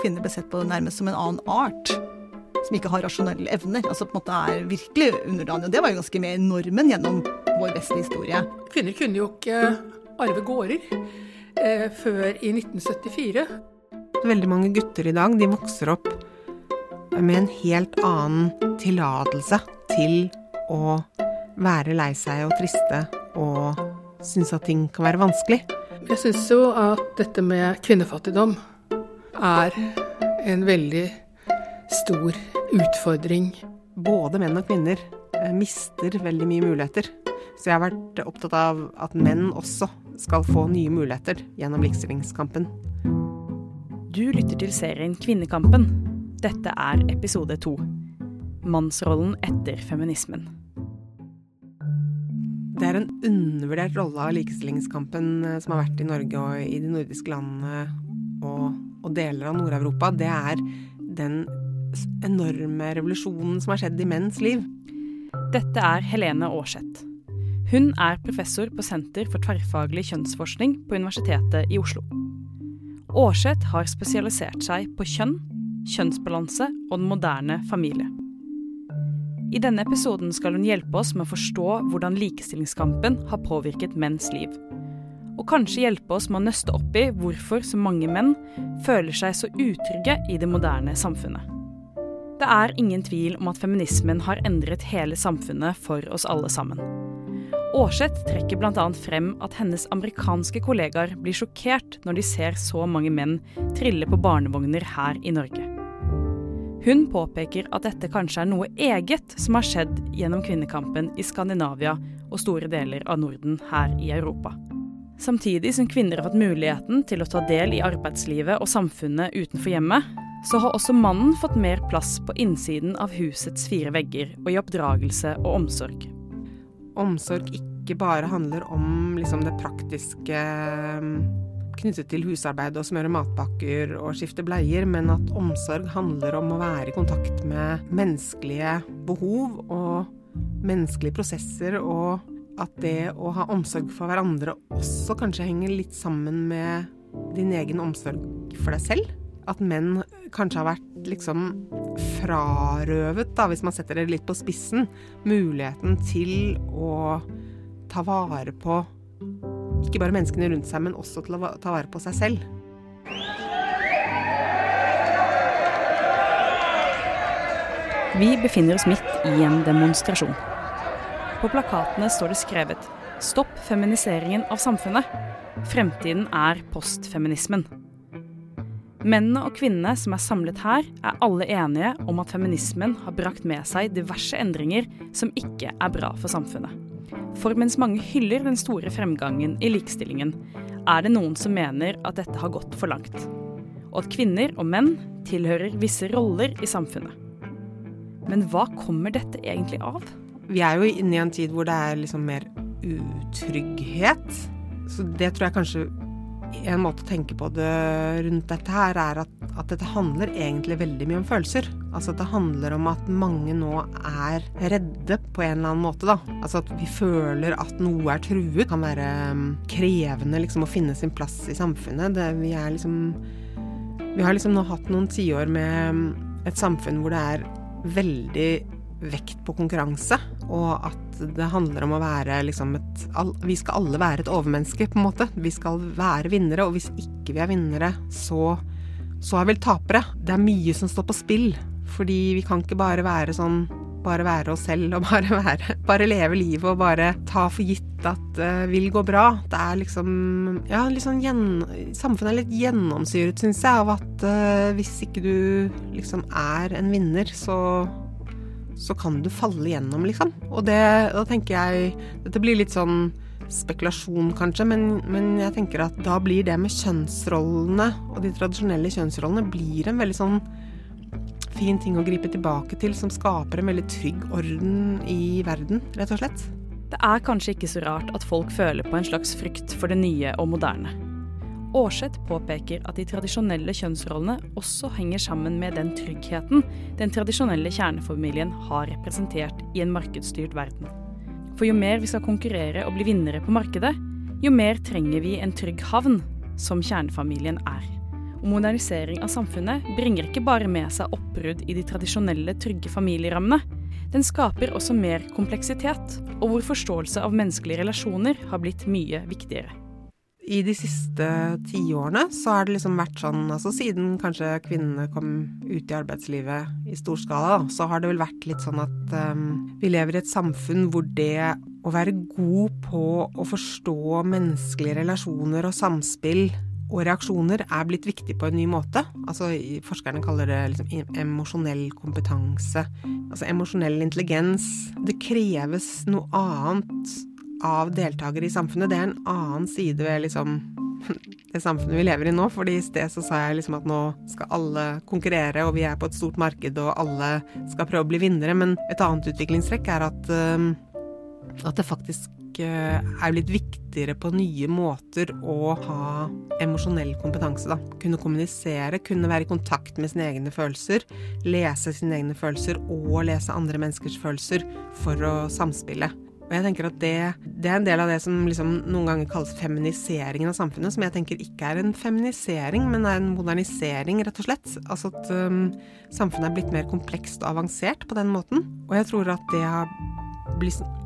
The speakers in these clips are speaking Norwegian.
kvinner ble sett på nærmest som en annen art. Som ikke har rasjonelle evner. Altså på en måte er virkelig underdanige. Og det var jo ganske med i normen gjennom vår vestlige historie. Kvinner kunne jo ikke arve gårder eh, før i 1974. Veldig mange gutter i dag de vokser opp med en helt annen tillatelse til å være lei seg og triste og synes at ting kan være vanskelig. Jeg syns jo at dette med kvinnefattigdom er en veldig stor utfordring. Både menn og kvinner eh, mister veldig mye muligheter. Så jeg har vært opptatt av at menn også skal få nye muligheter gjennom likestillingskampen. Du lytter til serien Kvinnekampen. Dette er episode to. Mannsrollen etter feminismen. Det er en undervurdert rolle av likestillingskampen eh, som har vært i Norge og i de nordiske landene og, og deler av Nord-Europa. Det er den enorme revolusjonen som har skjedd i menns liv. Dette er Helene Aarseth. Hun er professor på Senter for tverrfaglig kjønnsforskning på Universitetet i Oslo. Aarseth har spesialisert seg på kjønn, kjønnsbalanse og den moderne familie. I denne episoden skal hun hjelpe oss med å forstå hvordan likestillingskampen har påvirket menns liv. Og kanskje hjelpe oss med å nøste opp i hvorfor så mange menn føler seg så utrygge i det moderne samfunnet. Det er ingen tvil om at feminismen har endret hele samfunnet for oss alle sammen. Aarseth trekker bl.a. frem at hennes amerikanske kollegaer blir sjokkert når de ser så mange menn trille på barnevogner her i Norge. Hun påpeker at dette kanskje er noe eget som har skjedd gjennom kvinnekampen i Skandinavia og store deler av Norden her i Europa. Samtidig som kvinner har fått muligheten til å ta del i arbeidslivet og samfunnet utenfor hjemmet, så har også mannen fått mer plass på innsiden av husets fire vegger og i oppdragelse og omsorg. Omsorg ikke bare handler om liksom, det praktiske knyttet til husarbeid og smøre matpakker og skifte bleier, men at omsorg handler om å være i kontakt med menneskelige behov og menneskelige prosesser, og at det å ha omsorg for hverandre også kanskje henger litt sammen med din egen omsorg for deg selv. At menn kanskje har vært liksom frarøvet, da, hvis man setter det litt på spissen, muligheten til å ta vare på ikke bare menneskene rundt seg, men også til å ta vare på seg selv. Vi befinner oss midt i en demonstrasjon. På plakatene står det skrevet 'Stopp feminiseringen av samfunnet'. Fremtiden er postfeminismen. Mennene og kvinnene som er samlet her, er alle enige om at feminismen har brakt med seg diverse endringer som ikke er bra for samfunnet. For mens mange hyller den store fremgangen i likestillingen, er det noen som mener at dette har gått for langt. Og at kvinner og menn tilhører visse roller i samfunnet. Men hva kommer dette egentlig av? Vi er jo inne i en tid hvor det er liksom mer utrygghet. Så det tror jeg kanskje en måte å tenke på det rundt dette her, er at, at, dette handler egentlig veldig mye om følelser. Altså at det handler om at mange nå er redde på en eller annen måte, da. Altså at vi føler at noe er truet. Det kan være um, krevende liksom å finne sin plass i samfunnet. Det, vi er liksom Vi har liksom nå hatt noen tiår med um, et samfunn hvor det er veldig vekt på konkurranse, og at det handler om å være liksom et Vi skal alle være et overmenneske, på en måte. Vi skal være vinnere, og hvis ikke vi er vinnere, så, så er vel tapere. Det er mye som står på spill, fordi vi kan ikke bare være sånn bare være oss selv og bare være Bare leve livet og bare ta for gitt at det uh, vil gå bra. Det er liksom Ja, sånn gjen, Samfunnet er litt gjennomsyret, syns jeg, av at uh, hvis ikke du liksom er en vinner, så så kan du falle gjennom, liksom. Og det, da tenker jeg Dette blir litt sånn spekulasjon, kanskje, men, men, jeg tenker at da blir det med kjønnsrollene og de tradisjonelle kjønnsrollene blir en veldig sånn fin ting å gripe tilbake til, som skaper en veldig trygg orden i verden, rett og slett. Det er kanskje ikke så rart at folk føler på en slags frykt for det nye og moderne. Aarseth påpeker at de tradisjonelle kjønnsrollene også henger sammen med den tryggheten den tradisjonelle kjernefamilien har representert i en markedsstyrt verden. For jo mer vi skal konkurrere og bli vinnere på markedet, jo mer trenger vi en trygg havn, som kjernefamilien er. og modernisering av samfunnet bringer ikke bare med seg oppbrudd i de tradisjonelle, trygge familierammene. Den skaper også mer kompleksitet, og hvor forståelse av menneskelige relasjoner har blitt mye viktigere. I de siste tiårene så har det liksom vært sånn, altså siden kanskje kvinnene kom ut i arbeidslivet i stor skala, så har det vel vært litt sånn at um, vi lever i et samfunn hvor det å være god på å forstå menneskelige relasjoner og samspill og reaksjoner er blitt viktig på en ny måte. Altså, forskerne kaller det liksom emosjonell kompetanse. Altså emosjonell intelligens. Det kreves noe annet av deltakere i samfunnet. Det er en annen side ved liksom det samfunnet vi lever i nå. fordi i sted så sa jeg liksom at nå skal alle konkurrere, og vi er på et stort marked, og alle skal prøve å bli vinnere. Men et annet utviklingstrekk er at, at det faktisk Eh, er blitt viktigere på nye måter å ha emosjonell kompetanse. Da. Kunne kommunisere, kunne være i kontakt med sine egne følelser, lese sine egne følelser og lese andre menneskers følelser for å samspille. Og jeg tenker at det, det, er en del av det som liksom noen ganger kalles feminiseringen av samfunnet, som jeg tenker ikke er en feminisering, men er en modernisering, rett og slett. Altså at um, samfunnet er blitt mer komplekst og avansert på den måten. Og jeg tror at det har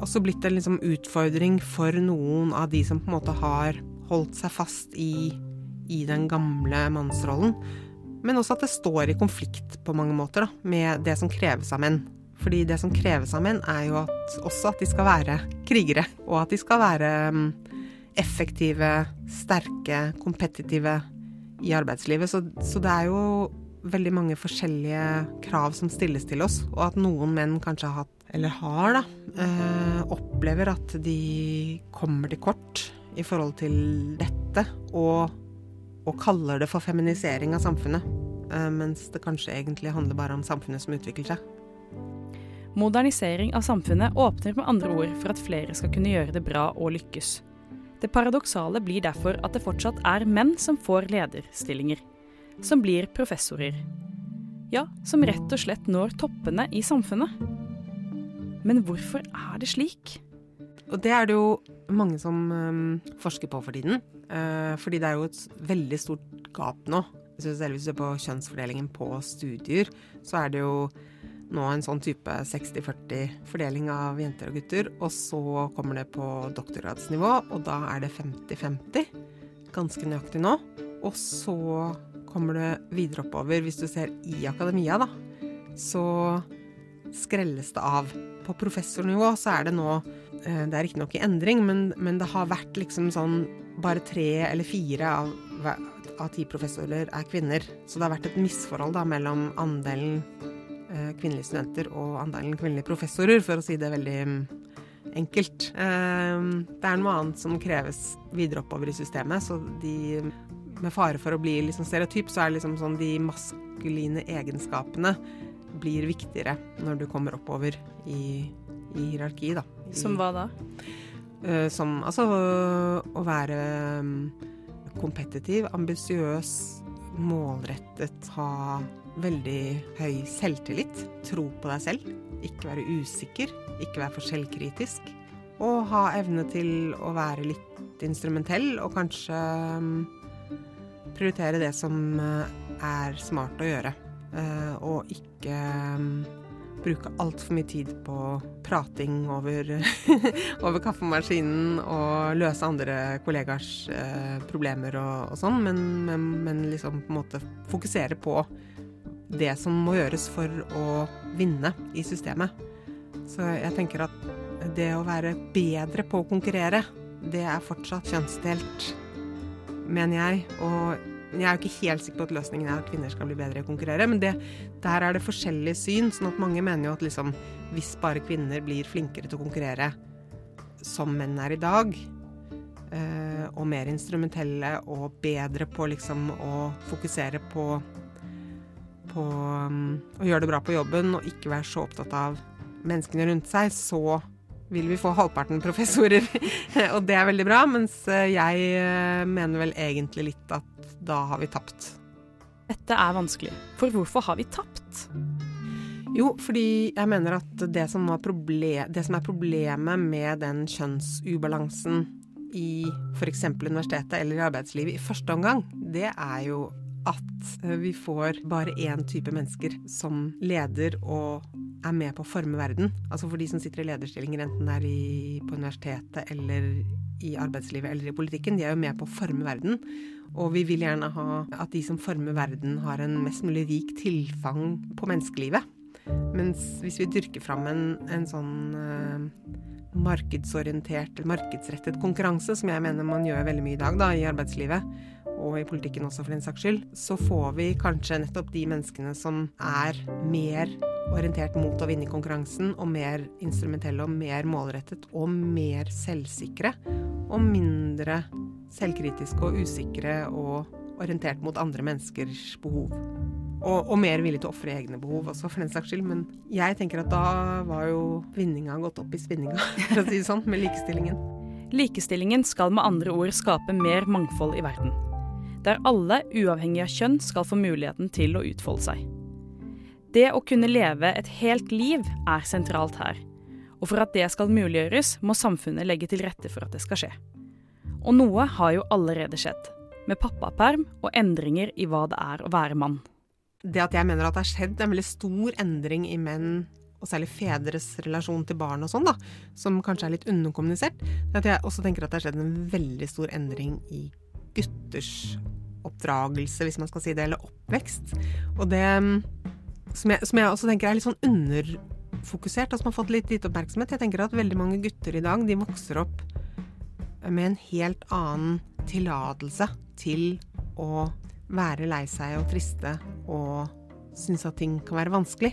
også blitt en liksom utfordring for noen av de som på en måte har holdt seg fast i, i den gamle mannsrollen. Men også at det står i konflikt på mange måter da, med det som kreves av menn. Fordi det som kreves av menn, er jo at, også at de skal være krigere. Og at de skal være um, effektive, sterke, kompetitive i arbeidslivet. Så, så det er jo veldig mange forskjellige krav som stilles til oss, og at noen menn kanskje har hatt eller har, da, øh, opplever at de kommer til kort i forhold til dette, og, og kaller det for feminisering av samfunnet. Øh, mens det kanskje egentlig handler bare om samfunnet som utvikler seg. Modernisering av samfunnet åpner med andre ord for at flere skal kunne gjøre det bra og lykkes. Det paradoksale blir derfor at det fortsatt er menn som får lederstillinger. Som blir professorer. Ja, som rett og slett når toppene i samfunnet. Men hvorfor er det slik? Og det er det jo mange som forsker på for tiden. Uh, fordi det er jo et veldig stort gap nå. Selv Hvis du ser på kjønnsfordelingen på studier, så er det jo nå en sånn type 60-40 fordeling av jenter og gutter. Og så kommer det på doktorgradsnivå, og da er det 50-50. Ganske nøyaktig nå. Og så kommer det videre oppover. Hvis du ser i akademia, da, så skrelles det av på professornivå så er det nå eh, Det er riktignok i endring, men, men, det har vært liksom sånn bare tre eller fire av, av ti professorer er kvinner. Så det har vært et misforhold da mellom andelen kvinnelige studenter og andelen kvinnelige professorer, for å si det veldig mm, enkelt. Eh, det er noe annet som kreves videre oppover i systemet, så de med fare for å bli liksom stereotyp, så er det liksom sånn de maskuline egenskapene blir viktigere når du kommer oppover i, i hierarkiet, da. Som hva da? Uh, som altså å være um, kompetitiv, ambisiøs, målrettet, ha veldig høy selvtillit, tro på deg selv, ikke være usikker, ikke være for selvkritisk. Og ha evne til å være litt instrumentell, og kanskje um, prioritere det som uh, er smart å gjøre. Uh, og ikke um, bruke altfor mye tid på prating over, over, kaffemaskinen og løse andre kollegers uh, problemer og, og sånn, men, men, men, liksom på en måte fokusere på det som må gjøres for å vinne i systemet. Så jeg tenker at det å være bedre på å konkurrere, det er fortsatt kjønnsdelt, mener jeg. Og jeg er jo ikke helt sikker på at løsningen er at kvinner skal bli bedre i å konkurrere, men det, der er det forskjellige syn. sånn at mange mener jo at liksom, hvis bare kvinner blir flinkere til å konkurrere som menn er i dag, øh, og mer instrumentelle og bedre på liksom å fokusere på på um, å gjøre det bra på jobben og ikke være så opptatt av menneskene rundt seg, så vil vi få halvparten professorer. og det er veldig bra, mens eh, jeg eh, mener vel egentlig litt at da har vi tapt. Dette er vanskelig, for hvorfor har vi tapt? Jo, fordi jeg mener at det som, det som er problemet med den kjønnsubalansen i f.eks. universitetet eller i arbeidslivet i første omgang, det er jo at eh, vi får bare én type mennesker som leder og er med på å forme verden. Altså for de som sitter i lederstillinger, enten det er i, på universitetet eller i arbeidslivet eller i politikken, de er jo med på å forme verden. Og vi vil gjerne ha at de som former verden, har en mest mulig rik tilfang på menneskelivet. Mens hvis vi dyrker fram en, en sånn uh, markedsorientert, markedsrettet konkurranse, som jeg mener man gjør veldig mye i dag da, i arbeidslivet, og i politikken også for den saks skyld, så får vi kanskje nettopp de menneskene som er mer orientert mot å vinne konkurransen, og mer instrumentelle og mer målrettet og mer selvsikre. Og mindre selvkritiske og usikre og orientert mot andre menneskers behov. Og, og mer villig til å ofre egne behov også, for den saks skyld. Men jeg tenker at da var jo vinninga gått opp i spinninga, for å si det sånn, med likestillingen. Likestillingen skal med andre ord skape mer mangfold i verden. Der alle, uavhengig av kjønn, skal få muligheten til å utfolde seg. Det å kunne leve et helt liv er sentralt her. Og for at det skal muliggjøres, må samfunnet legge til rette for at det skal skje. Og noe har jo allerede skjedd. Med pappaperm og endringer i hva det er å være mann det at jeg mener at det har skjedd en veldig stor endring i menn, og særlig fedres relasjon til barn og sånn, da, som kanskje er litt underkommunisert, det at jeg også tenker at det har skjedd en veldig stor endring i gutters oppdragelse, hvis man skal si det, eller oppvekst. Og det som jeg, som jeg også tenker er litt sånn underfokusert, og som har fått litt lite oppmerksomhet. Jeg tenker at veldig mange gutter i dag, de vokser opp med en helt annen tillatelse til å være lei seg og triste og synes at ting kan være vanskelig.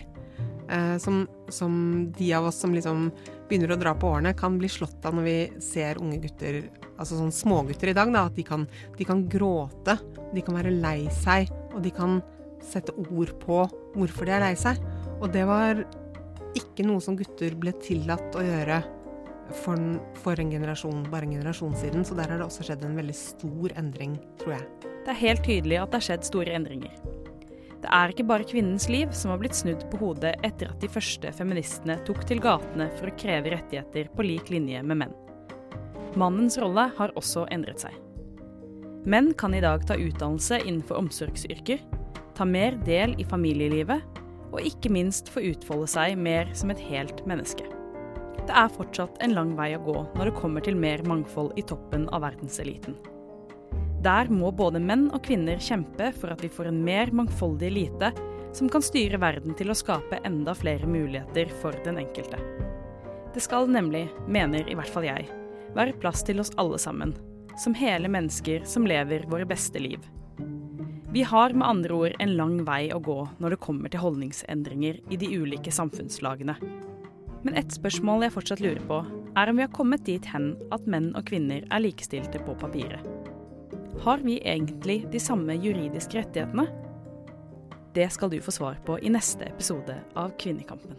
Eh, som, som, de av oss som liksom begynner å dra på årene, kan bli slått av når vi ser unge gutter, altså sånn smågutter i dag, da, at de kan, de kan gråte, de kan være lei seg, og de kan sette ord på hvorfor de er lei seg. Og det var ikke noe som gutter ble tillatt å gjøre for, for en generasjon, bare en generasjon siden, så der har det også skjedd en veldig stor endring, tror jeg. Det er helt tydelig at det har skjedd store endringer. Det er ikke bare kvinnens liv som har blitt snudd på hodet etter at de første feministene tok til gatene for å kreve rettigheter på lik linje med menn. Mannens rolle har også endret seg. Menn kan i dag ta utdannelse innenfor omsorgsyrker, ta mer del i familielivet og ikke minst få utfolde seg mer som et helt menneske. Det er fortsatt en lang vei å gå når det kommer til mer mangfold i toppen av verdenseliten. Der må både menn og kvinner kjempe for at vi får en mer mangfoldig elite som kan styre verden til å skape enda flere muligheter for den enkelte. Det skal nemlig, mener i hvert fall jeg, være plass til oss alle sammen, som hele mennesker som lever våre beste liv. Vi har med andre ord en lang vei å gå når det kommer til holdningsendringer i de ulike samfunnslagene. Men ett spørsmål jeg fortsatt lurer på, er om vi har kommet dit hen at menn og kvinner er likestilte på papiret. Har vi egentlig de samme juridiske rettighetene? Det skal du få svar på i neste episode av Kvinnekampen.